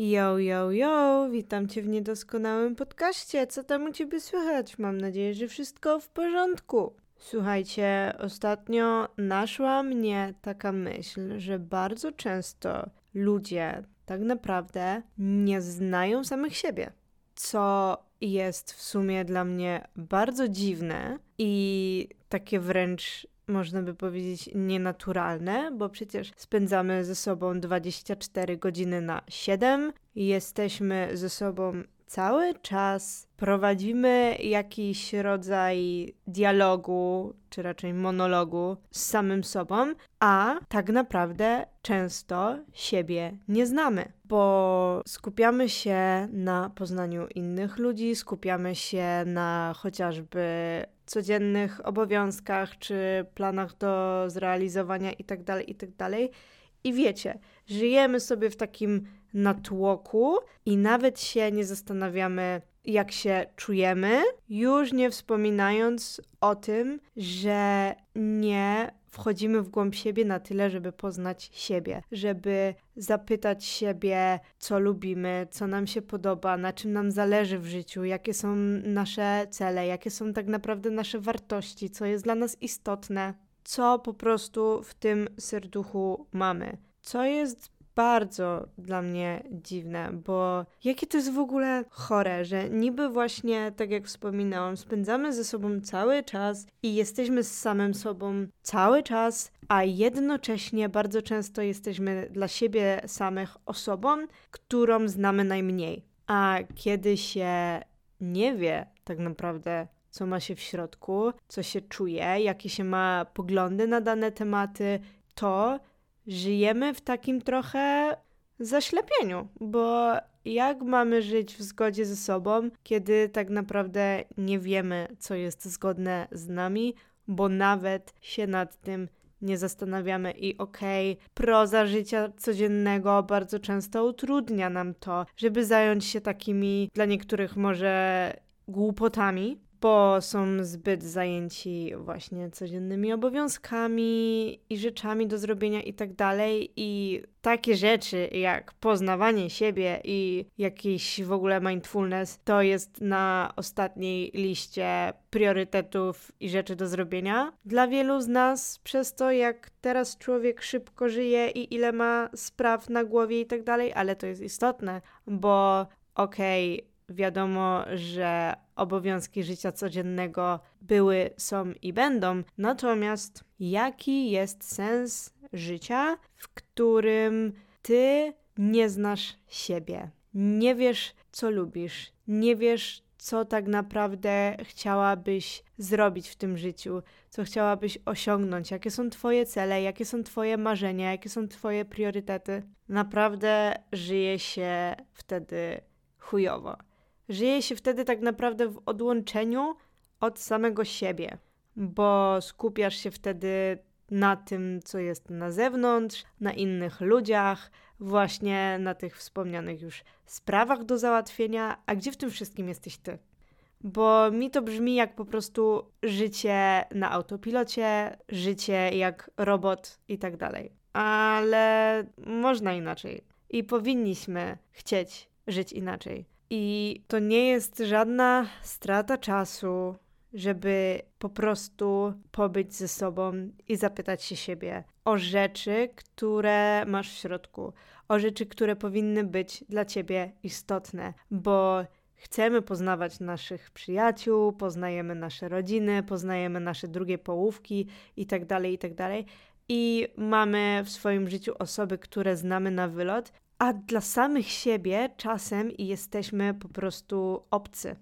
Yo, yo, yo, witam Cię w niedoskonałym podcaście. Co tam u Ciebie słychać? Mam nadzieję, że wszystko w porządku. Słuchajcie, ostatnio naszła mnie taka myśl, że bardzo często ludzie tak naprawdę nie znają samych siebie. Co jest w sumie dla mnie bardzo dziwne i takie wręcz można by powiedzieć, nienaturalne, bo przecież spędzamy ze sobą 24 godziny na 7, jesteśmy ze sobą cały czas, prowadzimy jakiś rodzaj dialogu, czy raczej monologu z samym sobą, a tak naprawdę często siebie nie znamy, bo skupiamy się na poznaniu innych ludzi, skupiamy się na chociażby codziennych obowiązkach czy planach do zrealizowania itd., tak itd. Tak I wiecie, żyjemy sobie w takim natłoku i nawet się nie zastanawiamy, jak się czujemy, już nie wspominając o tym, że nie wchodzimy w głąb siebie na tyle, żeby poznać siebie, żeby zapytać siebie, co lubimy, co nam się podoba, na czym nam zależy w życiu, jakie są nasze cele, jakie są tak naprawdę nasze wartości, co jest dla nas istotne, co po prostu w tym serduchu mamy. Co jest bardzo dla mnie dziwne, bo jakie to jest w ogóle chore, że niby właśnie, tak jak wspominałam, spędzamy ze sobą cały czas i jesteśmy z samym sobą cały czas, a jednocześnie bardzo często jesteśmy dla siebie samych osobą, którą znamy najmniej. A kiedy się nie wie tak naprawdę, co ma się w środku, co się czuje, jakie się ma poglądy na dane tematy, to żyjemy w takim trochę zaślepieniu, bo jak mamy żyć w zgodzie ze sobą, kiedy tak naprawdę nie wiemy, co jest zgodne z nami, bo nawet się nad tym nie zastanawiamy i okej, okay, proza życia codziennego bardzo często utrudnia nam to, żeby zająć się takimi dla niektórych może głupotami, bo są zbyt zajęci właśnie codziennymi obowiązkami i rzeczami do zrobienia i tak dalej. I takie rzeczy jak poznawanie siebie i jakiś w ogóle mindfulness to jest na ostatniej liście priorytetów i rzeczy do zrobienia. Dla wielu z nas przez to, jak teraz człowiek szybko żyje i ile ma spraw na głowie i tak dalej, ale to jest istotne, bo okej, okay, wiadomo, że obowiązki życia codziennego były, są i będą. Natomiast jaki jest sens życia, w którym ty nie znasz siebie? Nie wiesz, co lubisz, nie wiesz, co tak naprawdę chciałabyś zrobić w tym życiu, co chciałabyś osiągnąć, jakie są Twoje cele, jakie są Twoje marzenia, jakie są Twoje priorytety. Naprawdę żyje się wtedy chujowo. Żyje się wtedy tak naprawdę w odłączeniu od samego siebie, bo skupiasz się wtedy na tym, co jest na zewnątrz, na innych ludziach, właśnie na tych wspomnianych już sprawach do załatwienia, a gdzie w tym wszystkim jesteś ty? Bo mi to brzmi jak po prostu życie na autopilocie, życie jak robot i tak dalej. Ale można inaczej i powinniśmy chcieć żyć inaczej. I to nie jest żadna strata czasu, żeby po prostu pobyć ze sobą i zapytać się siebie o rzeczy, które masz w środku, o rzeczy, które powinny być dla ciebie istotne, bo chcemy poznawać naszych przyjaciół, poznajemy nasze rodziny, poznajemy nasze drugie połówki itd., tak itd. Tak I mamy w swoim życiu osoby, które znamy na wylot, a dla samych siebie czasem jesteśmy po prostu obcy.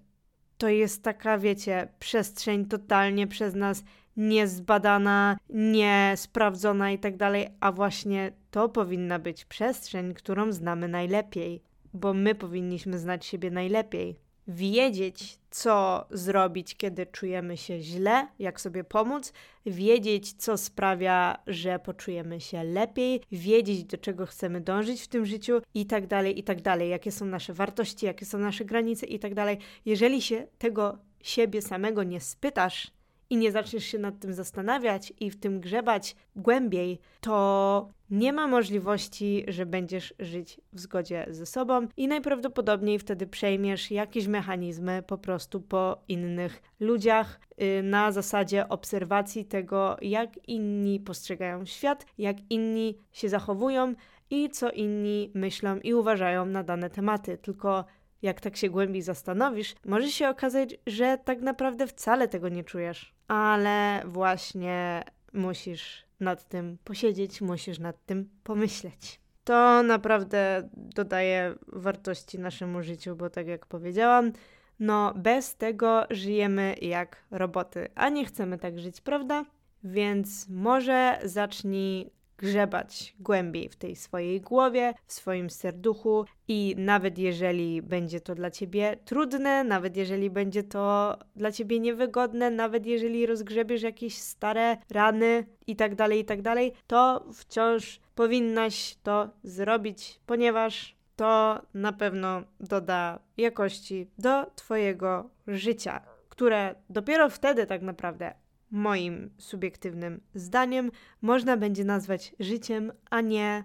To jest taka, wiecie, przestrzeń totalnie przez nas niezbadana, niesprawdzona i tak dalej, a właśnie to powinna być przestrzeń, którą znamy najlepiej, bo my powinniśmy znać siebie najlepiej wiedzieć, co zrobić, kiedy czujemy się źle, jak sobie pomóc, wiedzieć, co sprawia, że poczujemy się lepiej, wiedzieć, do czego chcemy dążyć w tym życiu i tak dalej, i tak dalej, jakie są nasze wartości, jakie są nasze granice i tak dalej. Jeżeli się tego siebie samego nie spytasz i nie zaczniesz się nad tym zastanawiać i w tym grzebać głębiej, to nie ma możliwości, że będziesz żyć w zgodzie ze sobą i najprawdopodobniej wtedy przejmiesz jakieś mechanizmy po prostu po innych ludziach yy, na zasadzie obserwacji tego, jak inni postrzegają świat, jak inni się zachowują i co inni myślą i uważają na dane tematy. Tylko jak tak się głębiej zastanowisz, może się okazać, że tak naprawdę wcale tego nie czujesz. Ale właśnie musisz nad tym posiedzieć, musisz nad tym pomyśleć. To naprawdę dodaje wartości naszemu życiu, bo tak jak powiedziałam, no bez tego żyjemy jak roboty, a nie chcemy tak żyć, prawda? Więc może zacznij grzebać głębiej w tej swojej głowie, w swoim serduchu i nawet jeżeli będzie to dla ciebie trudne, nawet jeżeli będzie to dla ciebie niewygodne, nawet jeżeli rozgrzebiesz jakieś stare rany i tak dalej, i tak dalej, to wciąż powinnaś to zrobić, ponieważ to na pewno doda jakości do twojego życia, które dopiero wtedy tak naprawdę moim subiektywnym zdaniem, można będzie nazwać życiem, a nie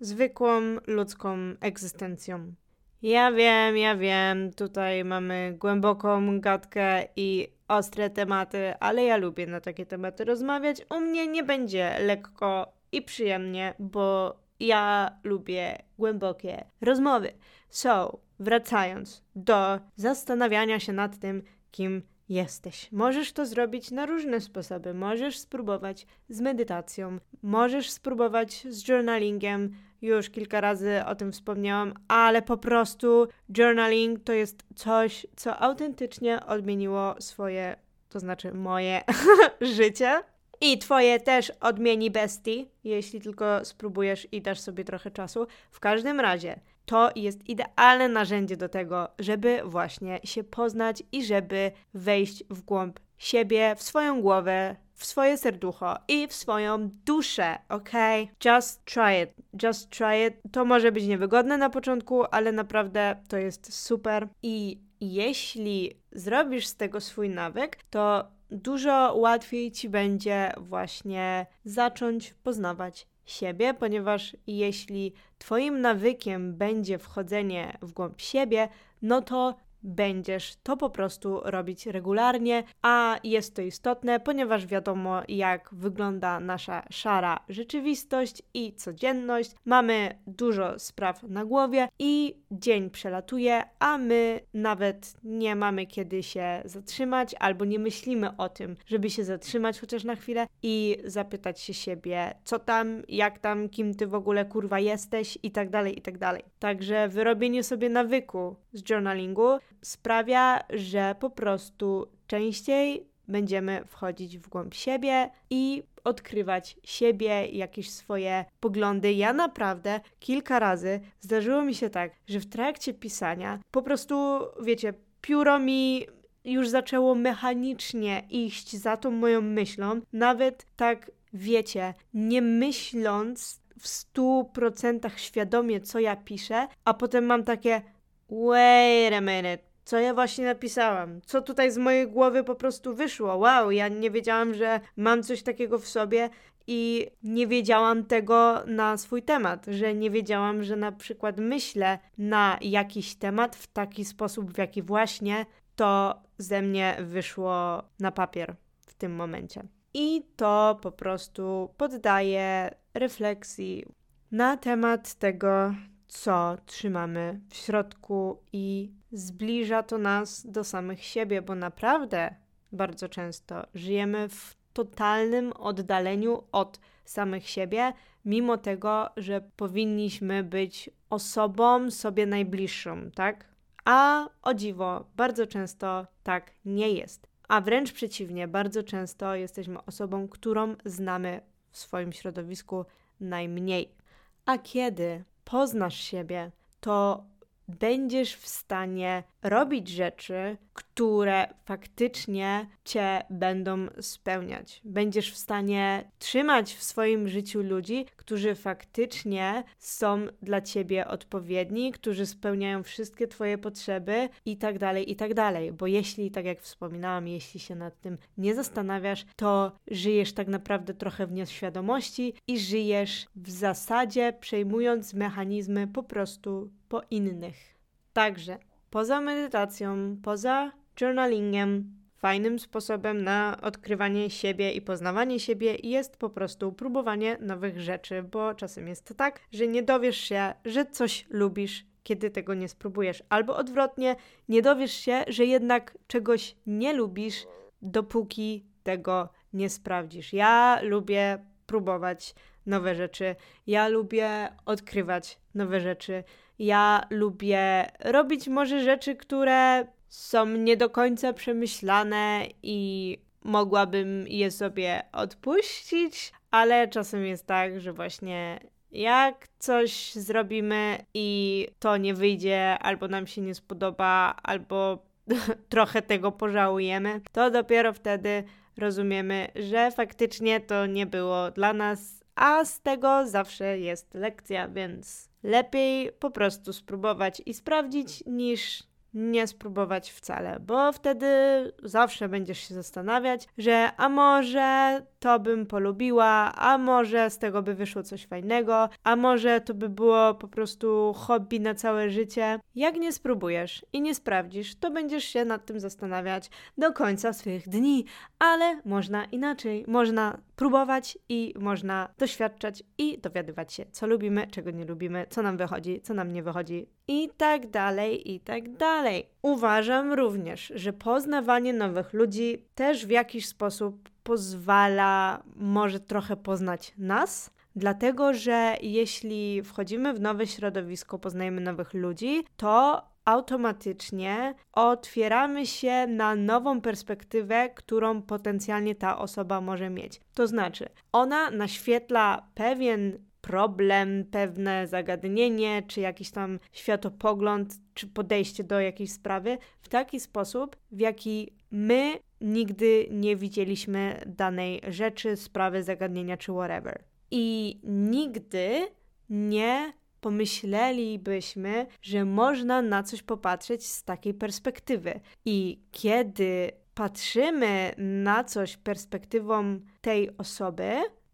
zwykłą ludzką egzystencją. Ja wiem, ja wiem, tutaj mamy głęboką gadkę i ostre tematy, ale ja lubię na takie tematy rozmawiać. U mnie nie będzie lekko i przyjemnie, bo ja lubię głębokie rozmowy. So, wracając do zastanawiania się nad tym, kim jesteś. Możesz to zrobić na różne sposoby. Możesz spróbować z medytacją, możesz spróbować z journalingiem. Już kilka razy o tym wspomniałam, ale po prostu journaling to jest coś, co autentycznie odmieniło swoje, to znaczy moje życie. I twoje też odmieni bestii, jeśli tylko spróbujesz i dasz sobie trochę czasu. W każdym razie, to jest idealne narzędzie do tego, żeby właśnie się poznać i żeby wejść w głąb siebie, w swoją głowę, w swoje serducho i w swoją duszę, ok? Just try it. Just try it. To może być niewygodne na początku, ale naprawdę to jest super. I jeśli zrobisz z tego swój nawyk, to dużo łatwiej ci będzie właśnie zacząć poznawać siebie, ponieważ jeśli Twoim nawykiem będzie wchodzenie w głąb siebie, no to będziesz to po prostu robić regularnie, a jest to istotne, ponieważ wiadomo, jak wygląda nasza szara rzeczywistość i codzienność. Mamy dużo spraw na głowie i dzień przelatuje, a my nawet nie mamy kiedy się zatrzymać, albo nie myślimy o tym, żeby się zatrzymać chociaż na chwilę i zapytać się siebie, co tam, jak tam, kim ty w ogóle kurwa jesteś i tak dalej, i tak dalej. Także wyrobienie sobie nawyku z journalingu sprawia, że po prostu częściej będziemy wchodzić w głąb siebie i odkrywać siebie, jakieś swoje poglądy. Ja naprawdę kilka razy zdarzyło mi się tak, że w trakcie pisania po prostu, wiecie, pióro mi już zaczęło mechanicznie iść za tą moją myślą, nawet tak, wiecie, nie myśląc w stu procentach świadomie, co ja piszę, a potem mam takie wait a minute, co ja właśnie napisałam, co tutaj z mojej głowy po prostu wyszło. Wow, ja nie wiedziałam, że mam coś takiego w sobie i nie wiedziałam tego na swój temat, że nie wiedziałam, że na przykład myślę na jakiś temat w taki sposób, w jaki właśnie to ze mnie wyszło na papier w tym momencie. I to po prostu poddaje refleksji na temat tego, co trzymamy w środku i zbliża to nas do samych siebie, bo naprawdę bardzo często żyjemy w totalnym oddaleniu od samych siebie, mimo tego, że powinniśmy być osobą sobie najbliższą, tak? A o dziwo, bardzo często tak nie jest. A wręcz przeciwnie, bardzo często jesteśmy osobą, którą znamy w swoim środowisku najmniej. A kiedy poznasz siebie, to będziesz w stanie robić rzeczy, które faktycznie cię będą spełniać. Będziesz w stanie trzymać w swoim życiu ludzi, którzy faktycznie są dla ciebie odpowiedni, którzy spełniają wszystkie twoje potrzeby i tak dalej, i tak dalej. Bo jeśli, tak jak wspominałam, jeśli się nad tym nie zastanawiasz, to żyjesz tak naprawdę trochę w nieświadomości i żyjesz w zasadzie przejmując mechanizmy po prostu po innych. Także poza medytacją, poza journalingiem, fajnym sposobem na odkrywanie siebie i poznawanie siebie jest po prostu próbowanie nowych rzeczy, bo czasem jest tak, że nie dowiesz się, że coś lubisz, kiedy tego nie spróbujesz, albo odwrotnie, nie dowiesz się, że jednak czegoś nie lubisz, dopóki tego nie sprawdzisz. Ja lubię próbować nowe rzeczy, ja lubię odkrywać nowe rzeczy. Ja lubię robić może rzeczy, które są nie do końca przemyślane i mogłabym je sobie odpuścić, ale czasem jest tak, że właśnie jak coś zrobimy i to nie wyjdzie, albo nam się nie spodoba, albo trochę tego pożałujemy, to dopiero wtedy rozumiemy, że faktycznie to nie było dla nas, a z tego zawsze jest lekcja, więc lepiej po prostu spróbować i sprawdzić, niż nie spróbować wcale, bo wtedy zawsze będziesz się zastanawiać, że a może to bym polubiła, a może z tego by wyszło coś fajnego, a może to by było po prostu hobby na całe życie. Jak nie spróbujesz i nie sprawdzisz, to będziesz się nad tym zastanawiać do końca swych dni, ale można inaczej. Można próbować i można doświadczać i dowiadywać się, co lubimy, czego nie lubimy, co nam wychodzi, co nam nie wychodzi i tak dalej, i tak dalej. Uważam również, że poznawanie nowych ludzi też w jakiś sposób pozwala może trochę poznać nas, dlatego że jeśli wchodzimy w nowe środowisko, poznajemy nowych ludzi, to automatycznie otwieramy się na nową perspektywę, którą potencjalnie ta osoba może mieć. To znaczy, ona naświetla pewien problem, pewne zagadnienie, czy jakiś tam światopogląd, czy podejście do jakiejś sprawy w taki sposób, w jaki my nigdy nie widzieliśmy danej rzeczy, sprawy, zagadnienia czy whatever. I nigdy nie pomyślelibyśmy, że można na coś popatrzeć z takiej perspektywy. I kiedy patrzymy na coś perspektywą tej osoby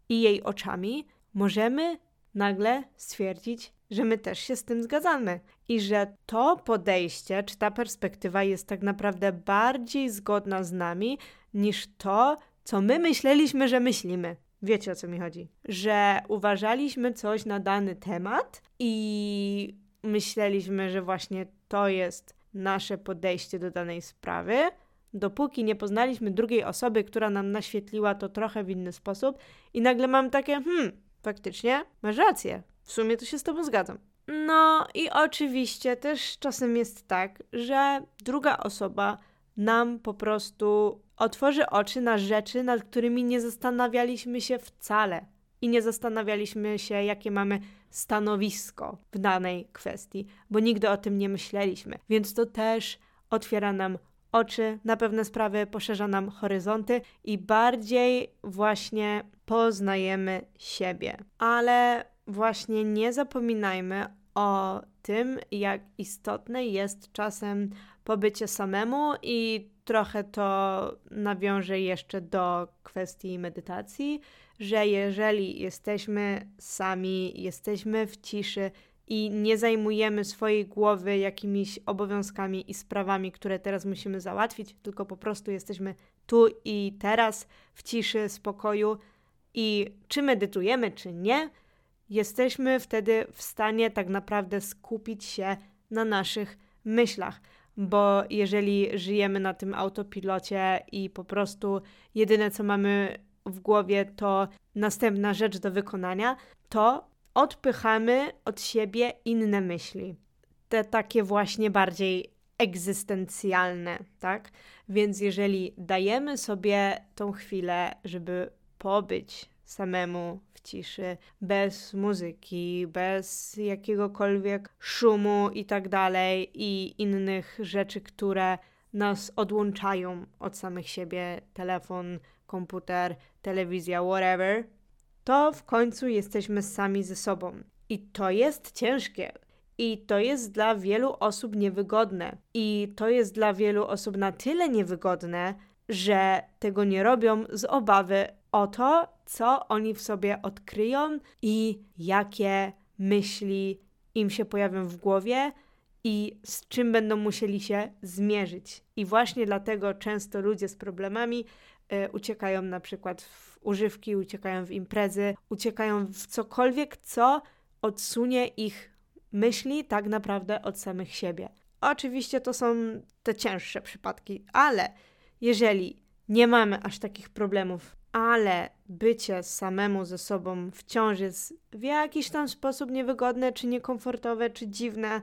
i jej oczami, możemy nagle stwierdzić, że my też się z tym zgadzamy i że to podejście czy ta perspektywa jest tak naprawdę bardziej zgodna z nami niż to, co my myśleliśmy, że myślimy. Wiecie o co mi chodzi? Że uważaliśmy coś na dany temat i myśleliśmy, że właśnie to jest nasze podejście do danej sprawy, dopóki nie poznaliśmy drugiej osoby, która nam naświetliła to trochę w inny sposób, i nagle mam takie, hmm, faktycznie masz rację, w sumie to się z Tobą zgadzam. No i oczywiście też czasem jest tak, że druga osoba nam po prostu otworzy oczy na rzeczy, nad którymi nie zastanawialiśmy się wcale i nie zastanawialiśmy się, jakie mamy stanowisko w danej kwestii, bo nigdy o tym nie myśleliśmy. Więc to też otwiera nam oczy na pewne sprawy, poszerza nam horyzonty i bardziej właśnie poznajemy siebie. Ale właśnie nie zapominajmy o tym, jak istotne jest czasem pobycie samemu i trochę to nawiążę jeszcze do kwestii medytacji, że jeżeli jesteśmy sami, jesteśmy w ciszy i nie zajmujemy swojej głowy jakimiś obowiązkami i sprawami, które teraz musimy załatwić, tylko po prostu jesteśmy tu i teraz w ciszy, spokoju i czy medytujemy, czy nie, jesteśmy wtedy w stanie tak naprawdę skupić się na naszych myślach. Bo jeżeli żyjemy na tym autopilocie i po prostu jedyne co mamy w głowie to następna rzecz do wykonania, to odpychamy od siebie inne myśli. Te takie właśnie bardziej egzystencjalne, tak? Więc jeżeli dajemy sobie tą chwilę, żeby pobyć samemu w ciszy, bez muzyki, bez jakiegokolwiek szumu i tak dalej, i innych rzeczy, które nas odłączają od samych siebie, telefon, komputer, telewizja, whatever, to w końcu jesteśmy sami ze sobą. I to jest ciężkie. I to jest dla wielu osób niewygodne. I to jest dla wielu osób na tyle niewygodne, że tego nie robią z obawy o to, co oni w sobie odkryją i jakie myśli im się pojawią w głowie i z czym będą musieli się zmierzyć. I właśnie dlatego często ludzie z problemami y, uciekają na przykład w używki, uciekają w imprezy, uciekają w cokolwiek, co odsunie ich myśli tak naprawdę od samych siebie. Oczywiście to są te cięższe przypadki, ale jeżeli nie mamy aż takich problemów, ale bycie samemu ze sobą wciąż jest w jakiś tam sposób niewygodne, czy niekomfortowe, czy dziwne,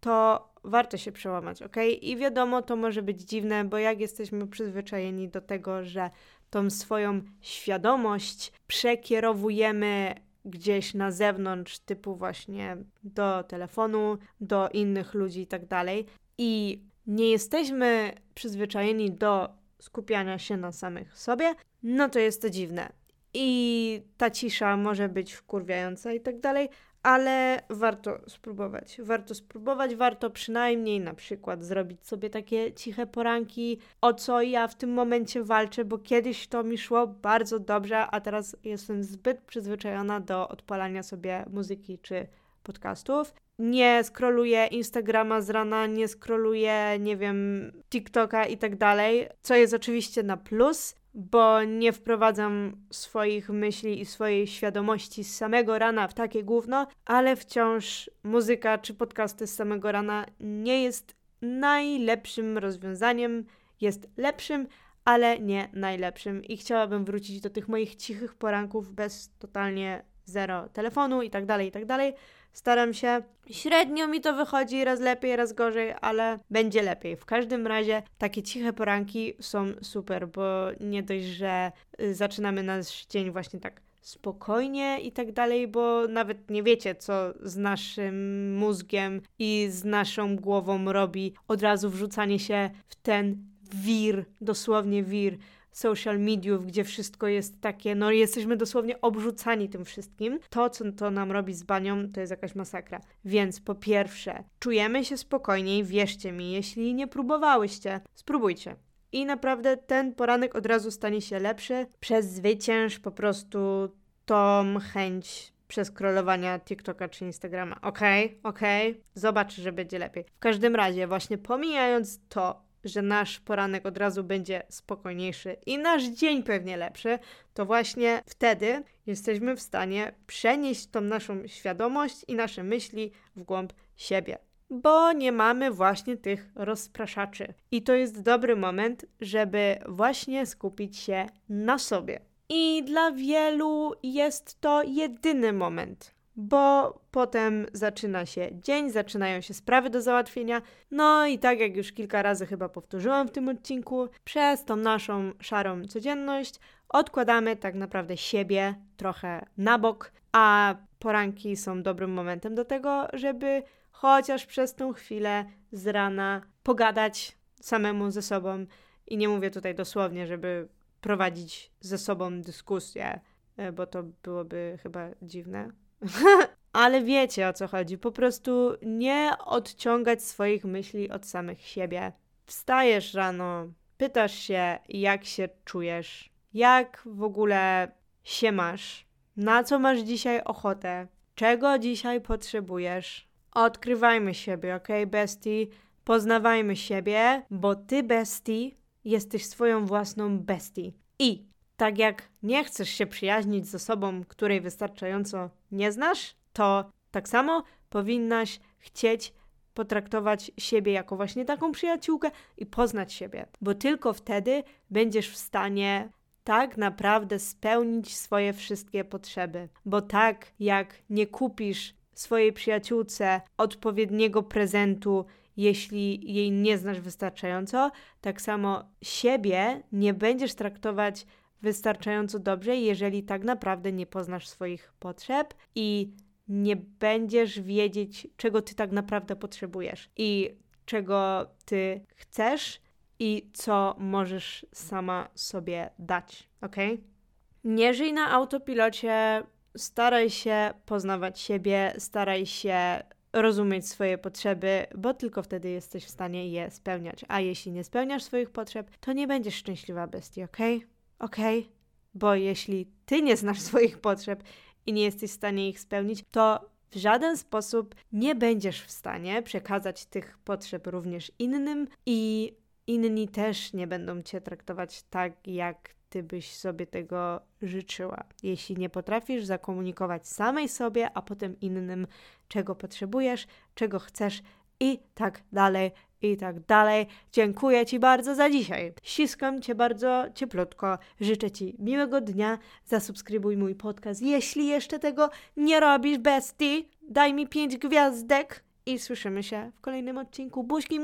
to warto się przełamać, ok? I wiadomo, to może być dziwne, bo jak jesteśmy przyzwyczajeni do tego, że tą swoją świadomość przekierowujemy gdzieś na zewnątrz, typu właśnie do telefonu, do innych ludzi i tak dalej, i nie jesteśmy przyzwyczajeni do skupiania się na samych sobie, no to jest to dziwne. I ta cisza może być wkurwiająca i tak dalej, ale warto spróbować. Warto spróbować, warto przynajmniej na przykład zrobić sobie takie ciche poranki, o co ja w tym momencie walczę, bo kiedyś to mi szło bardzo dobrze, a teraz jestem zbyt przyzwyczajona do odpalania sobie muzyki czy podcastów. Nie skroluję Instagrama z rana, nie skroluję, nie wiem, TikToka i tak dalej, co jest oczywiście na plus, bo nie wprowadzam swoich myśli i swojej świadomości z samego rana w takie gówno, ale wciąż muzyka czy podcasty z samego rana nie jest najlepszym rozwiązaniem. Jest lepszym, ale nie najlepszym. I chciałabym wrócić do tych moich cichych poranków bez totalnie zero telefonu i tak dalej, i tak dalej. Staram się. Średnio mi to wychodzi, raz lepiej, raz gorzej, ale będzie lepiej. W każdym razie takie ciche poranki są super, bo nie dość, że y, zaczynamy nasz dzień właśnie tak spokojnie i tak dalej, bo nawet nie wiecie, co z naszym mózgiem i z naszą głową robi od razu wrzucanie się w ten wir, dosłownie wir social mediów, gdzie wszystko jest takie, no jesteśmy dosłownie obrzucani tym wszystkim. To, co to nam robi z banią, to jest jakaś masakra. Więc po pierwsze, czujemy się spokojniej, wierzcie mi, jeśli nie próbowałyście, spróbujcie. I naprawdę ten poranek od razu stanie się lepszy. Przez zwycięż po prostu tą chęć przeskrolowania TikToka czy Instagrama. Okej, okay, okej, okay. zobacz, że będzie lepiej. W każdym razie, właśnie pomijając to, że nasz poranek od razu będzie spokojniejszy i nasz dzień pewnie lepszy, to właśnie wtedy jesteśmy w stanie przenieść tą naszą świadomość i nasze myśli w głąb siebie. Bo nie mamy właśnie tych rozpraszaczy. I to jest dobry moment, żeby właśnie skupić się na sobie. I dla wielu jest to jedyny moment, bo potem zaczyna się dzień, zaczynają się sprawy do załatwienia. No i tak jak już kilka razy chyba powtórzyłam w tym odcinku, przez tą naszą szarą codzienność odkładamy tak naprawdę siebie trochę na bok, a poranki są dobrym momentem do tego, żeby chociaż przez tą chwilę z rana pogadać samemu ze sobą. I nie mówię tutaj dosłownie, żeby prowadzić ze sobą dyskusję, e, bo to byłoby chyba dziwne. Ale wiecie o co chodzi. Po prostu nie odciągać swoich myśli od samych siebie. Wstajesz rano, pytasz się, jak się czujesz, jak w ogóle się masz, na co masz dzisiaj ochotę, czego dzisiaj potrzebujesz. Odkrywajmy siebie, ok, bestii? Poznawajmy siebie, bo ty, bestii, jesteś swoją własną bestii. I tak jak nie chcesz się przyjaźnić z osobą, której wystarczająco nie znasz, to tak samo powinnaś chcieć potraktować siebie jako właśnie taką przyjaciółkę i poznać siebie, bo tylko wtedy będziesz w stanie tak naprawdę spełnić swoje wszystkie potrzeby. Bo tak jak nie kupisz swojej przyjaciółce odpowiedniego prezentu, jeśli jej nie znasz wystarczająco, tak samo siebie nie będziesz traktować wystarczająco dobrze, jeżeli tak naprawdę nie poznasz swoich potrzeb i nie będziesz wiedzieć, czego ty tak naprawdę potrzebujesz i czego ty chcesz i co możesz sama sobie dać, ok? Nie żyj na autopilocie, staraj się poznawać siebie, staraj się rozumieć swoje potrzeby, bo tylko wtedy jesteś w stanie je spełniać. A jeśli nie spełniasz swoich potrzeb, to nie będziesz szczęśliwa bestii, ok? Ok? Bo jeśli ty nie znasz swoich potrzeb i nie jesteś w stanie ich spełnić, to w żaden sposób nie będziesz w stanie przekazać tych potrzeb również innym i inni też nie będą cię traktować tak, jak ty byś sobie tego życzyła. Jeśli nie potrafisz zakomunikować samej sobie, a potem innym, czego potrzebujesz, czego chcesz i tak dalej, i tak dalej. Dziękuję Ci bardzo za dzisiaj. Ściskam Cię bardzo cieplutko. Życzę Ci miłego dnia. Zasubskrybuj mój podcast, jeśli jeszcze tego nie robisz, bestii. Daj mi pięć gwiazdek i słyszymy się w kolejnym odcinku. Buźki!